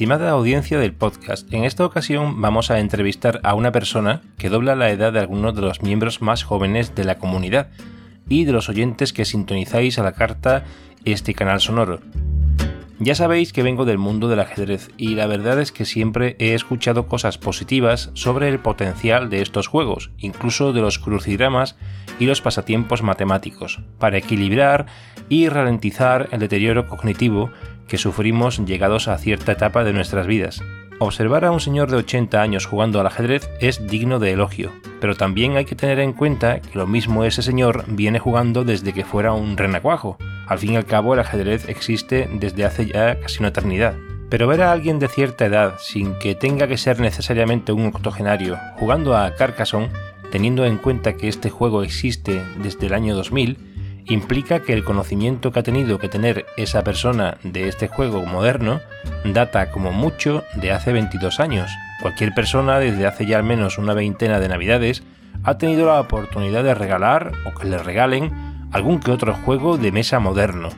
Estimada audiencia del podcast, en esta ocasión vamos a entrevistar a una persona que dobla la edad de algunos de los miembros más jóvenes de la comunidad y de los oyentes que sintonizáis a la carta este canal sonoro. Ya sabéis que vengo del mundo del ajedrez y la verdad es que siempre he escuchado cosas positivas sobre el potencial de estos juegos, incluso de los crucigramas y los pasatiempos matemáticos, para equilibrar y ralentizar el deterioro cognitivo que sufrimos llegados a cierta etapa de nuestras vidas. Observar a un señor de 80 años jugando al ajedrez es digno de elogio, pero también hay que tener en cuenta que lo mismo ese señor viene jugando desde que fuera un renacuajo. Al fin y al cabo el ajedrez existe desde hace ya casi una eternidad. Pero ver a alguien de cierta edad, sin que tenga que ser necesariamente un octogenario, jugando a Carcassonne, teniendo en cuenta que este juego existe desde el año 2000, implica que el conocimiento que ha tenido que tener esa persona de este juego moderno data como mucho de hace 22 años. Cualquier persona desde hace ya al menos una veintena de navidades ha tenido la oportunidad de regalar o que le regalen algún que otro juego de mesa moderno.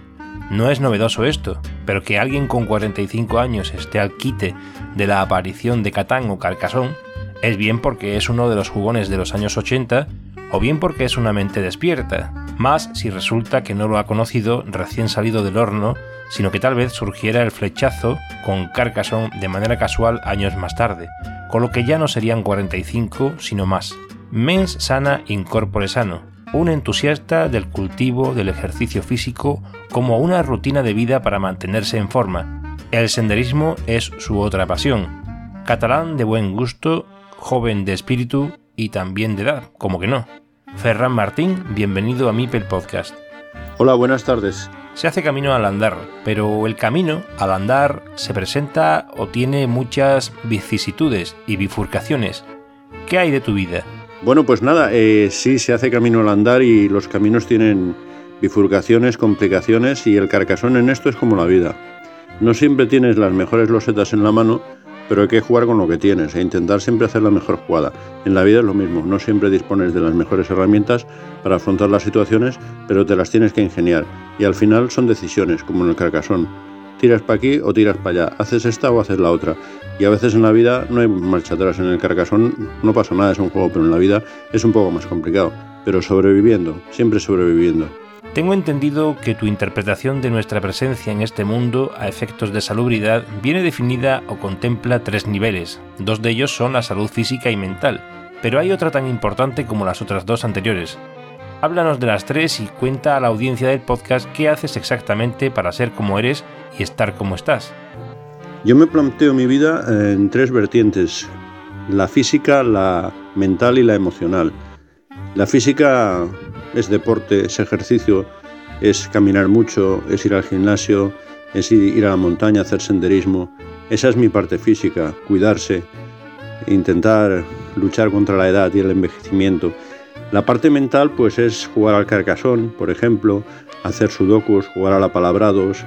No es novedoso esto, pero que alguien con 45 años esté al quite de la aparición de Catán o Carcassonne es bien porque es uno de los jugones de los años 80 o bien porque es una mente despierta, más si resulta que no lo ha conocido recién salido del horno, sino que tal vez surgiera el flechazo con Carcassonne de manera casual años más tarde, con lo que ya no serían 45, sino más. Mens sana incorpore sano, un entusiasta del cultivo del ejercicio físico como una rutina de vida para mantenerse en forma. El senderismo es su otra pasión. Catalán de buen gusto, joven de espíritu y también de edad, como que no. Ferran Martín, bienvenido a Mipel Podcast. Hola, buenas tardes. Se hace camino al andar, pero el camino al andar se presenta o tiene muchas vicisitudes y bifurcaciones. ¿Qué hay de tu vida? Bueno, pues nada, eh, sí se hace camino al andar y los caminos tienen bifurcaciones, complicaciones y el carcasón en esto es como la vida. No siempre tienes las mejores losetas en la mano, pero hay que jugar con lo que tienes e intentar siempre hacer la mejor jugada. En la vida es lo mismo, no siempre dispones de las mejores herramientas para afrontar las situaciones, pero te las tienes que ingeniar. Y al final son decisiones, como en el carcasón. Tiras para aquí o tiras para allá, haces esta o haces la otra. Y a veces en la vida no hay marcha atrás. En el carcasón no pasa nada, es un juego, pero en la vida es un poco más complicado. Pero sobreviviendo, siempre sobreviviendo. Tengo entendido que tu interpretación de nuestra presencia en este mundo a efectos de salubridad viene definida o contempla tres niveles. Dos de ellos son la salud física y mental, pero hay otra tan importante como las otras dos anteriores. Háblanos de las tres y cuenta a la audiencia del podcast qué haces exactamente para ser como eres y estar como estás. Yo me planteo mi vida en tres vertientes, la física, la mental y la emocional. La física es deporte, es ejercicio, es caminar mucho, es ir al gimnasio, es ir a la montaña, hacer senderismo. Esa es mi parte física, cuidarse, intentar luchar contra la edad y el envejecimiento. La parte mental pues es jugar al carcasón, por ejemplo, hacer sudokus, jugar a la palabrados,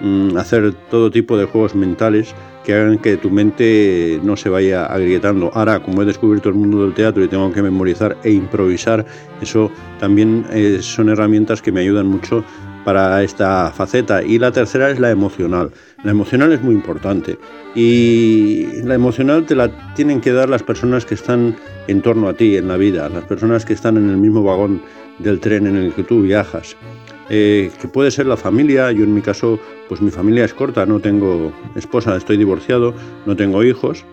mm, hacer todo tipo de juegos mentales que hagan que tu mente no se vaya agrietando. Ahora, como he descubierto el mundo del teatro y tengo que memorizar e improvisar, eso también eh, son herramientas que me ayudan mucho para esta faceta. Y la tercera es la emocional. La emocional es muy importante y la emocional te la tienen que dar las personas que están en torno a ti en la vida, las personas que están en el mismo vagón del tren en el que tú viajas. Eh, que puede ser la familia, yo en mi caso, pues mi familia es corta, no tengo esposa, estoy divorciado, no tengo hijos,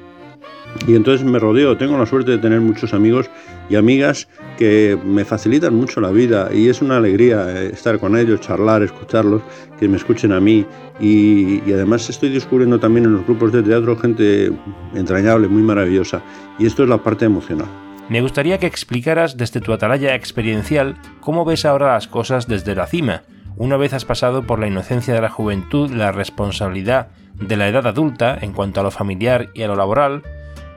y entonces me rodeo, tengo la suerte de tener muchos amigos y amigas que me facilitan mucho la vida. Y es una alegría eh, estar con ellos, charlar, escucharlos, que me escuchen a mí. Y, y, además estoy descubriendo también en los grupos de teatro gente entrañable, muy maravillosa. Y esto es la parte emocional. Me gustaría que explicaras desde tu atalaya experiencial cómo ves ahora las cosas desde la cima, una vez has pasado por la inocencia de la juventud, la responsabilidad de la edad adulta en cuanto a lo familiar y a lo laboral,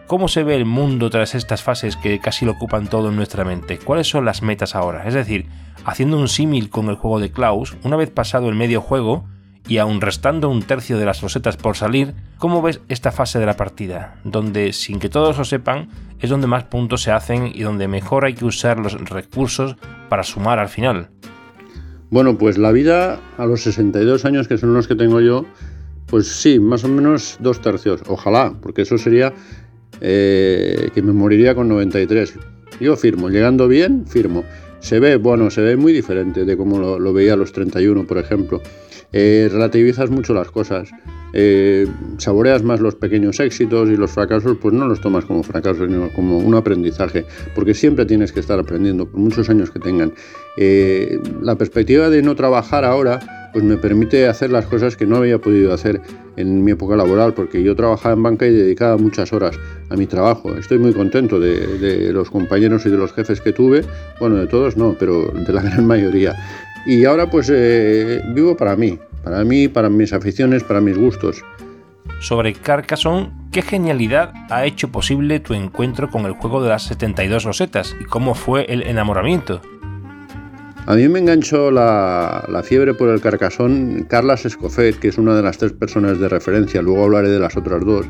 ¿Cómo se ve el mundo tras estas fases que casi lo ocupan todo en nuestra mente? ¿Cuáles son las metas ahora? Es decir, haciendo un símil con el juego de Klaus, una vez pasado el medio juego, y aún restando un tercio de las rosetas por salir, ¿cómo ves esta fase de la partida? Donde, sin que todos lo sepan, es donde más puntos se hacen y donde mejor hay que usar los recursos para sumar al final. Bueno, pues la vida a los 62 años, que son los que tengo yo, pues sí, más o menos dos tercios. Ojalá, porque eso sería eh, que me moriría con 93. Yo firmo, llegando bien, firmo. Se ve, bueno, se ve muy diferente de como lo, lo veía a los 31, por ejemplo. Eh, relativizas mucho las cosas, eh, saboreas más los pequeños éxitos y los fracasos, pues no los tomas como fracasos, sino como un aprendizaje, porque siempre tienes que estar aprendiendo, por muchos años que tengan. Eh, la perspectiva de no trabajar ahora, pues me permite hacer las cosas que no había podido hacer en mi época laboral, porque yo trabajaba en banca y dedicaba muchas horas a mi trabajo. Estoy muy contento de, de los compañeros y de los jefes que tuve, bueno, de todos no, pero de la gran mayoría. Y ahora pues eh, vivo para mí, para mí, para mis aficiones, para mis gustos. Sobre Carcassonne, ¿qué genialidad ha hecho posible tu encuentro con el juego de las 72 rosetas y cómo fue el enamoramiento? A mí me enganchó la, la, fiebre por el Carcassonne Carlas Escofet, que es una de las tres personas de referencia, luego hablaré de las otras dos,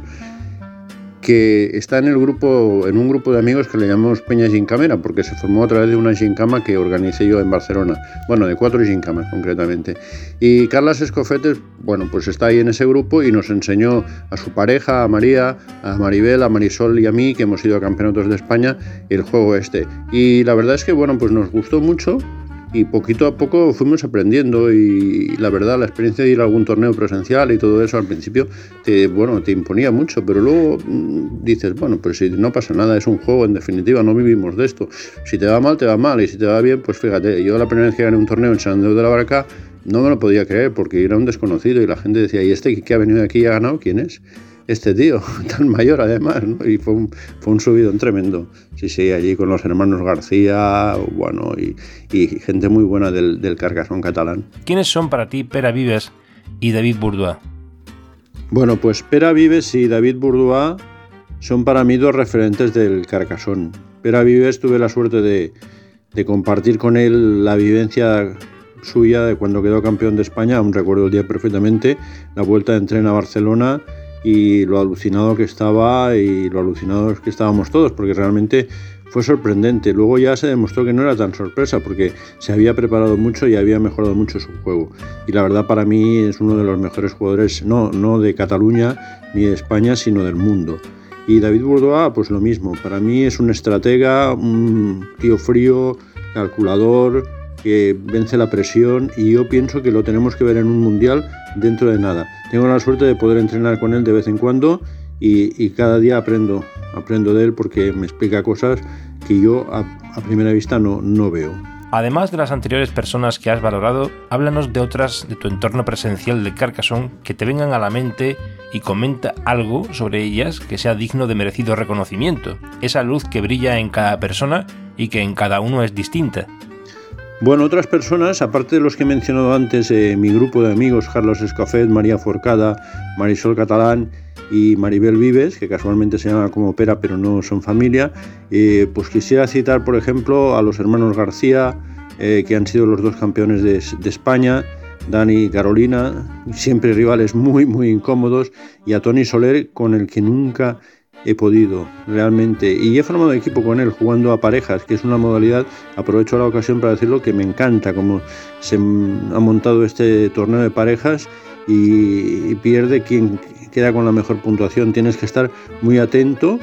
que está en el grupo, en un grupo de amigos que le llamamos Peña Gincamera, porque se formó a través de una gincama que organicé yo en Barcelona, bueno, de cuatro gincamas concretamente. Y Carlas Escofetes, bueno, pues está ahí en ese grupo y nos enseñó a su pareja, a María, a Maribel, a Marisol y a mí, que hemos ido a campeonatos de España, el juego este. Y la verdad es que, bueno, pues nos gustó mucho y poquito a poco fuimos aprendiendo y la verdad la experiencia de ir a algún torneo presencial y todo eso al principio te bueno te imponía mucho pero luego mm, dices bueno pues si no pasa nada es un juego en definitiva no vivimos de esto. Si te va mal te va mal y si te va bien pues fíjate yo la primera vez que gané un torneo en San Andrés de la Barca no me lo podía creer porque era un desconocido y la gente decía y este que ha venido aquí y ha ganado quién es este tío, tan mayor además, ¿no? y fue un, fue un subidón tremendo. Sí, sí, allí con los hermanos García, bueno, y, y gente muy buena del, del Carcassonne catalán. ¿Quiénes son para ti Pera Vives y David Bourdois? Bueno, pues Pera Vives y David Bourdois son para mí dos referentes del Carcassonne. Pera Vives tuve la suerte de, de compartir con él la vivencia suya de cuando quedó campeón de España, aún recuerdo el día perfectamente, la vuelta de tren a Barcelona y lo alucinado que estaba y lo alucinados que estábamos todos, porque realmente fue sorprendente. Luego ya se demostró que no era tan sorpresa, porque se había preparado mucho y había mejorado mucho su juego. Y la verdad para mí es uno de los mejores jugadores, no, no de Cataluña ni de España, sino del mundo. Y David Bourdois, pues lo mismo. Para mí es un estratega, un tío frío, calculador, que vence la presión y yo pienso que lo tenemos que ver en un mundial dentro de nada. Tengo la suerte de poder entrenar con él de vez en cuando y, cada día aprendo, aprendo de él porque me explica cosas que yo a, a primera vista no, no veo. Además de las anteriores personas que has valorado, háblanos de otras de tu entorno presencial de Carcassonne que te vengan a la mente y comenta algo sobre ellas que sea digno de merecido reconocimiento. Esa luz que brilla en cada persona y que en cada uno es distinta. Bueno, otras personas, aparte de los que he mencionado antes, eh, mi grupo de amigos, Carlos Escafet, María Forcada, Marisol Catalán y Maribel Vives, que casualmente se llama como Pera pero no son familia, eh, pues quisiera citar, por ejemplo, a los hermanos García, eh, que han sido los dos campeones de, España, Dani y Carolina, siempre rivales muy, muy incómodos, y a Tony Soler, con el que nunca he podido realmente y he formado equipo con él jugando a parejas que es una modalidad aprovecho la ocasión para decirlo que me encanta como se ha montado este torneo de parejas y, pierde quien queda con la mejor puntuación. Tienes que estar muy atento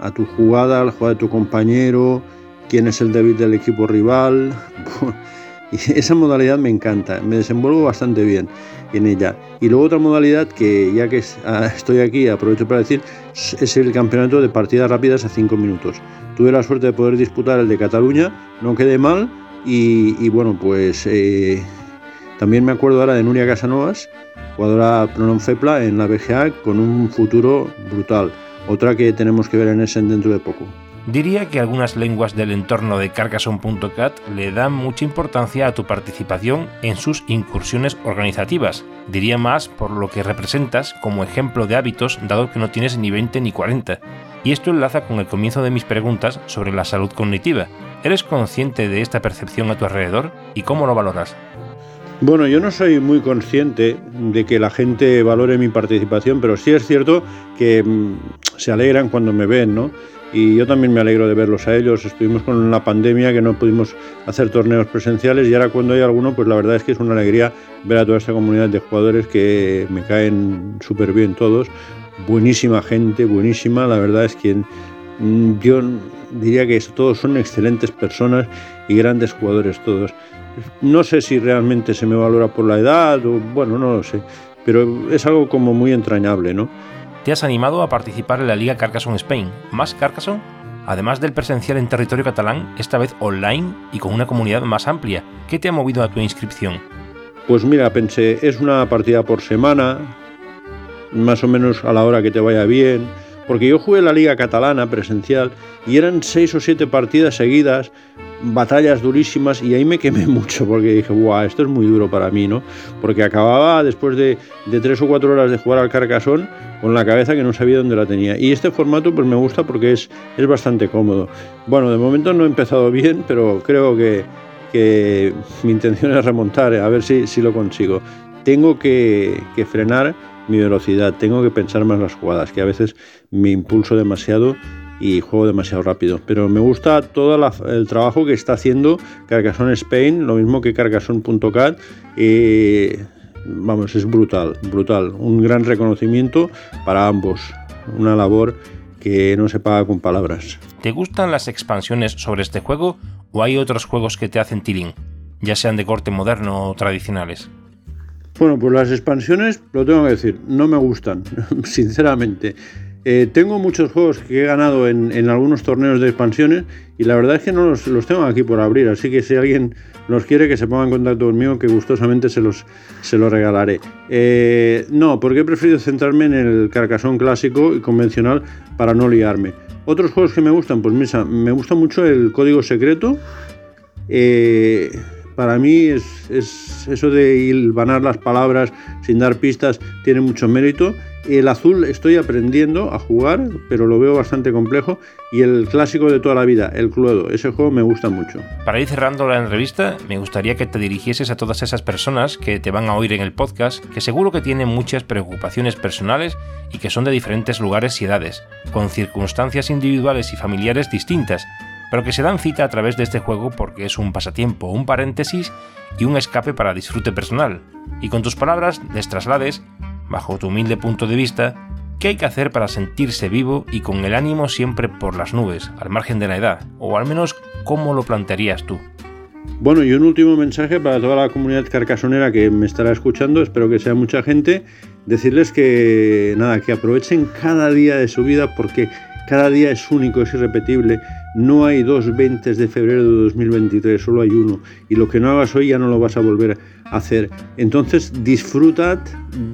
a tu jugada al jugada de tu compañero quién es el débil del equipo rival y esa modalidad me encanta me desenvuelvo bastante bien en ella. Y luego otra modalidad que ya que estoy aquí aprovecho para decir es el campeonato de partidas rápidas a 5 minutos. Tuve la suerte de poder disputar el de Cataluña, no quedé mal y, bueno pues eh, también me acuerdo ahora de Nuria Casanovas, jugadora Fepla en la BGA con un futuro brutal. Otra que tenemos que ver en ese dentro de poco. Diría que algunas lenguas del entorno de Carcassonne.cat le dan mucha importancia a tu participación en sus incursiones organizativas. Diría más por lo que representas como ejemplo de hábitos, dado que no tienes ni 20 ni 40. Y esto enlaza con el comienzo de mis preguntas sobre la salud cognitiva. ¿Eres consciente de esta percepción a tu alrededor y cómo lo valoras? Bueno, yo no soy muy consciente de que la gente valore mi participación, pero sí es cierto que mm, se alegran cuando me ven, ¿no? Y yo también me alegro de verlos a ellos. Estuvimos con una pandemia que no pudimos hacer torneos presenciales y ahora cuando hay alguno, pues la verdad es que es una alegría ver a toda esta comunidad de jugadores que me caen súper bien todos buenísima gente, buenísima. La verdad es que mm, yo diría que todos son excelentes personas y grandes jugadores todos. No sé si realmente se me valora por la edad o bueno, no lo sé, pero es algo como muy entrañable, ¿no? Te has animado a participar en la Liga Carcassonne Spain, más Carcassonne, además del presencial en territorio catalán, esta vez online y con una comunidad más amplia. ¿Qué te ha movido a tu inscripción? Pues mira, pensé, es una partida por semana, más o menos a la hora que te vaya bien. Porque yo jugué la liga catalana presencial y eran seis o siete partidas seguidas, batallas durísimas y ahí me quemé mucho porque dije, guau, esto es muy duro para mí, ¿no? Porque acababa después de, tres o cuatro horas de jugar al Carcassón con la cabeza que no sabía dónde la tenía. Y este formato pues me gusta porque es, es bastante cómodo. Bueno, de momento no he empezado bien, pero creo que, que mi intención es remontar, a ver si, si lo consigo. Tengo que, que frenar mi velocidad, tengo que pensar más las jugadas, que a veces me impulso demasiado y juego demasiado rápido. Pero me gusta todo el trabajo que está haciendo Carcassonne Spain, lo mismo que Carcassonne.cat. Y vamos, es brutal, brutal. Un gran reconocimiento para ambos. Una labor que no se paga con palabras. ¿Te gustan las expansiones sobre este juego o hay otros juegos que te hacen tirín, ya sean de corte moderno o tradicionales? Bueno, pues las expansiones, lo tengo que decir, no me gustan, sinceramente. Eh, tengo muchos juegos que he ganado en, algunos torneos de expansiones y la verdad es que no los, tengo aquí por abrir, así que si alguien los quiere que se ponga en contacto conmigo, que gustosamente se los, se los regalaré. Eh, no, porque he preferido centrarme en el carcasón clásico y convencional para no liarme. Otros juegos que me gustan, pues misa, me gusta mucho el código secreto. Eh, para mí es, eso de hilvanar las palabras sin dar pistas tiene mucho mérito. El azul estoy aprendiendo a jugar, pero lo veo bastante complejo. Y el clásico de toda la vida, el Cluedo, ese juego me gusta mucho. Para ir cerrando la entrevista, me gustaría que te dirigieses a todas esas personas que te van a oír en el podcast, que seguro que tienen muchas preocupaciones personales y que son de diferentes lugares y edades, con circunstancias individuales y familiares distintas pero que se dan cita a través de este juego porque es un pasatiempo, un paréntesis y un escape para disfrute personal. Y con tus palabras les traslades, bajo tu humilde punto de vista, qué hay que hacer para sentirse vivo y con el ánimo siempre por las nubes, al margen de la edad, o al menos cómo lo plantearías tú. Bueno, y un último mensaje para toda la comunidad carcasonera que me estará escuchando, espero que sea mucha gente, decirles que nada, que aprovechen cada día de su vida porque cada día es único, es irrepetible. No hay dos 20 de febrero de 2023, solo hay uno. Y lo que no hagas hoy ya no lo vas a volver a hacer. Entonces disfrutad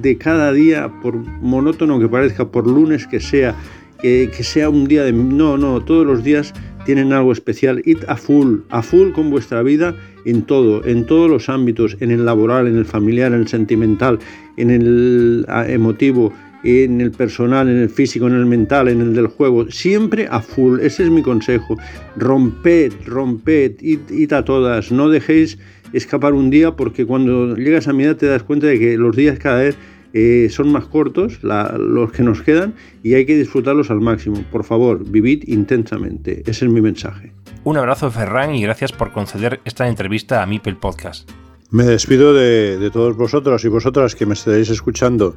de cada día, por monótono que parezca, por lunes que sea, que, sea un día de... No, no, todos los días tienen algo especial. Id a full, a full con vuestra vida en todo, en todos los ámbitos, en el laboral, en el familiar, en el sentimental, en el emotivo, en el personal, en el físico, en el mental, en el del juego, siempre a full, ese es mi consejo. Romped, romped, id, a todas, no dejéis escapar un día porque cuando llegas a mi edad te das cuenta de que los días cada vez eh, son más cortos, los que nos quedan, y hay que disfrutarlos al máximo. Por favor, vivid intensamente, ese es mi mensaje. Un abrazo Ferran y gracias por conceder esta entrevista a Mipel Podcast. Me despido de, de todos vosotros y vosotras que me estaréis escuchando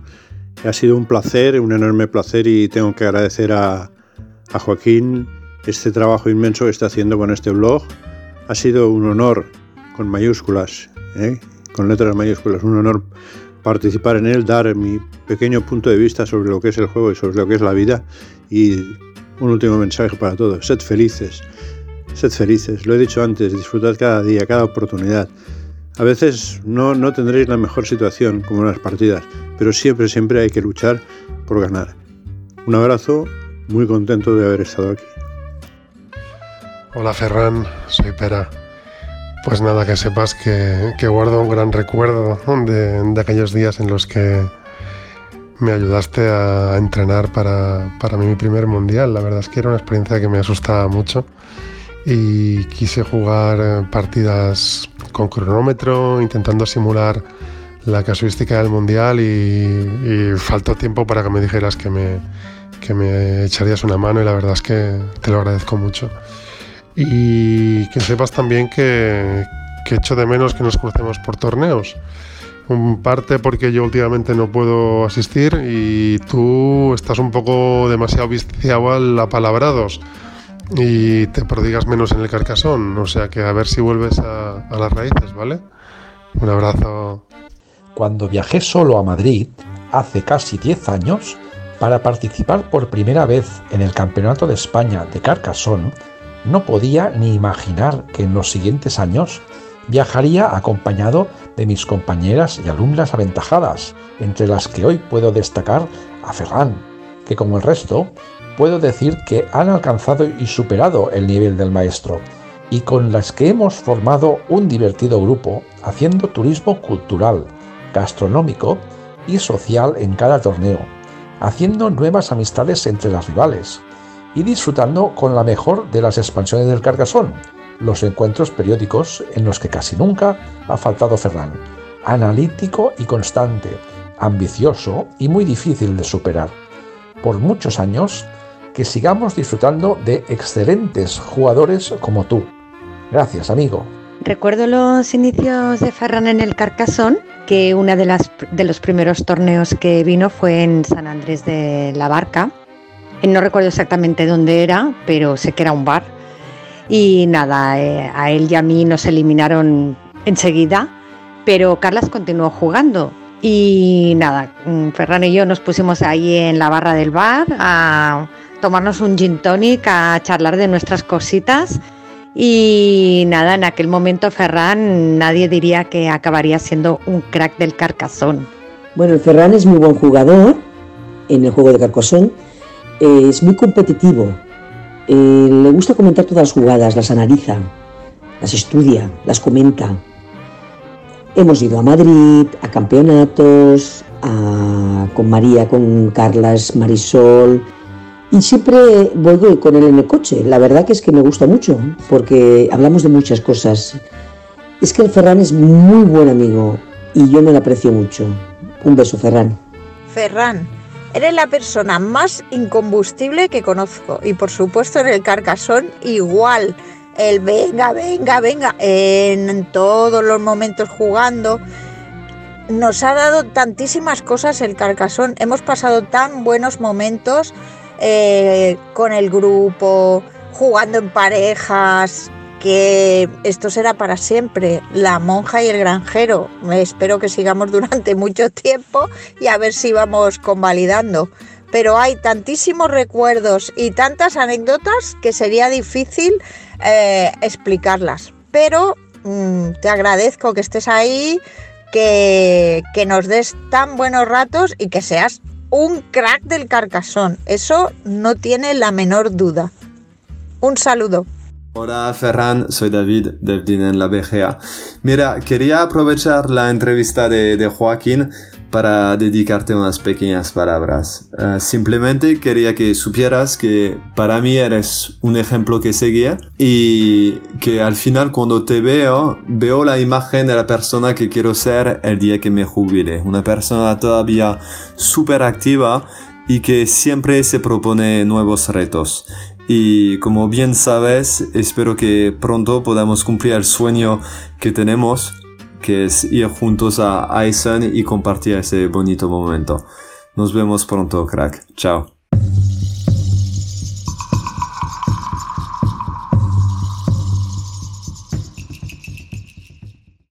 ha sido un placer, un enorme placer y tengo que agradecer a, Joaquín este trabajo inmenso que está haciendo con este blog. Ha sido un honor con mayúsculas, ¿eh? con letras mayúsculas, un honor participar en él, dar mi pequeño punto de vista sobre lo que es el juego y sobre lo que es la vida. Y un último mensaje para todos, sed felices, sed felices, lo he dicho antes, disfrutad cada día, cada oportunidad. A veces no, no tendréis la mejor situación como en las partidas, pero siempre, siempre hay que luchar por ganar. Un abrazo, muy contento de haber estado aquí. Hola Ferran, soy Pera. Pues nada, que sepas que, guardo un gran recuerdo de, de aquellos días en los que me ayudaste a entrenar para, para mi primer mundial. La verdad es que era una experiencia que me asustaba mucho y quise jugar eh, partidas con cronómetro, intentando simular la casuística del mundial y, faltó tiempo para que me dijeras que me, que me echarías una mano y la verdad es que te lo agradezco mucho. Y que sepas también que, que echo de menos que nos crucemos por torneos. Un parte porque yo últimamente no puedo asistir y tú estás un poco demasiado viciado al apalabrados y te prodigas menos en el carcasón. O sea que a ver si vuelves a, a las raíces, ¿vale? Un abrazo. Cuando viajé solo a Madrid, hace casi 10 años, para participar por primera vez en el Campeonato de España de Carcassonne, no podía ni imaginar que en los siguientes años viajaría acompañado de mis compañeras y alumnas aventajadas, entre las que hoy puedo destacar a Ferran, que como el resto puedo decir que han alcanzado y superado el nivel del maestro, y con las que hemos formado un divertido grupo haciendo turismo cultural, gastronómico y social en cada torneo, haciendo nuevas amistades entre las rivales y disfrutando con la mejor de las expansiones del Cargasón, los encuentros periódicos en los que casi nunca ha faltado Ferran, analítico y constante, ambicioso y muy difícil de superar. Por muchos años que sigamos disfrutando de excelentes jugadores como tú. Gracias, amigo. Recuerdo los inicios de Ferran en el Carcasón, que uno de, de los primeros torneos que vino fue en San Andrés de la Barca. No recuerdo exactamente dónde era, pero sé que era un bar. Y nada, eh, a él y a mí nos eliminaron enseguida, pero Carlas continuó jugando. Y nada, mm, Ferran y yo nos pusimos ahí en la barra del bar a tomarnos un gin tonic, a charlar de nuestras cositas. Y nada, en aquel momento Ferran nadie diría que acabaría siendo un crack del Carcasón. Bueno, Ferran es muy buen jugador en el juego de Carcassonne, es muy competitivo, eh, le gusta comentar todas las jugadas, las analiza, las estudia, las comenta. Hemos ido a Madrid, a campeonatos, con María, con Carlas, Marisol, y siempre voy con él en el coche. La verdad que es que me gusta mucho, porque hablamos de muchas cosas. Es que el Ferran es muy buen amigo y yo me lo aprecio mucho. Un beso, Ferran. Ferran, eres la persona más incombustible que conozco. Y por supuesto en el Carcasón igual. El venga, venga, venga, en todos los momentos jugando. Nos ha dado tantísimas cosas el Carcasón. Hemos pasado tan buenos momentos eh, con el grupo, jugando en parejas, que esto será para siempre, la monja y el granjero. Espero que sigamos durante mucho tiempo y a ver si vamos convalidando. Pero hay tantísimos recuerdos y tantas anécdotas que sería difícil eh, explicarlas. Pero mm, te agradezco que estés ahí, que, que nos des tan buenos ratos y que seas un crack del carcasón. Eso no tiene la menor duda. Un saludo. Hola Ferran, soy David, David en la BGA. Mira, quería aprovechar la entrevista de, Joaquín para dedicarte unas pequeñas palabras. Eh, simplemente quería que supieras que para mí eres un ejemplo que seguía y que al final cuando te veo, veo la imagen de la persona que quiero ser el día que me jubile. Una persona todavía súper activa y que siempre se propone nuevos retos. Y como bien sabes, espero que pronto podamos cumplir el sueño que tenemos, que es ir juntos a Eisen y compartir ese bonito momento. Nos vemos pronto, crack. Chao.